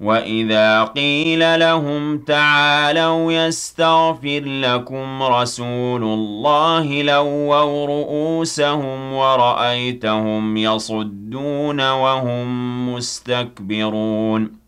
وَإِذَا قِيلَ لَهُمْ تَعَالَوْا يَسْتَغْفِرْ لَكُمْ رَسُولُ اللَّهِ لَوَّوْا رُءُوسَهُمْ وَرَأَيْتَهُمْ يَصُدُّونَ وَهُمْ مُسْتَكْبِرُونَ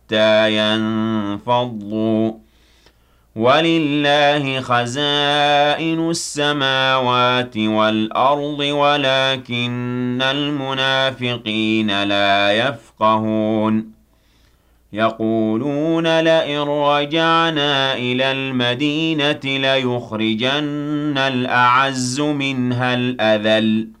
حَتَّىٰ يَنفَضُّوا ۗ. وَلِلَّهِ خَزَائِنُ السَّمَاوَاتِ وَالْأَرْضِ وَلَٰكِنَّ الْمُنَافِقِينَ لَا يَفْقَهُونَ. يَقُولُونَ لَئِن رَّجَعْنَا إِلَى الْمَدِينَةِ لَيُخْرِجَنَّ الْأَعَزُّ مِنْهَا الْأَذَلَّ.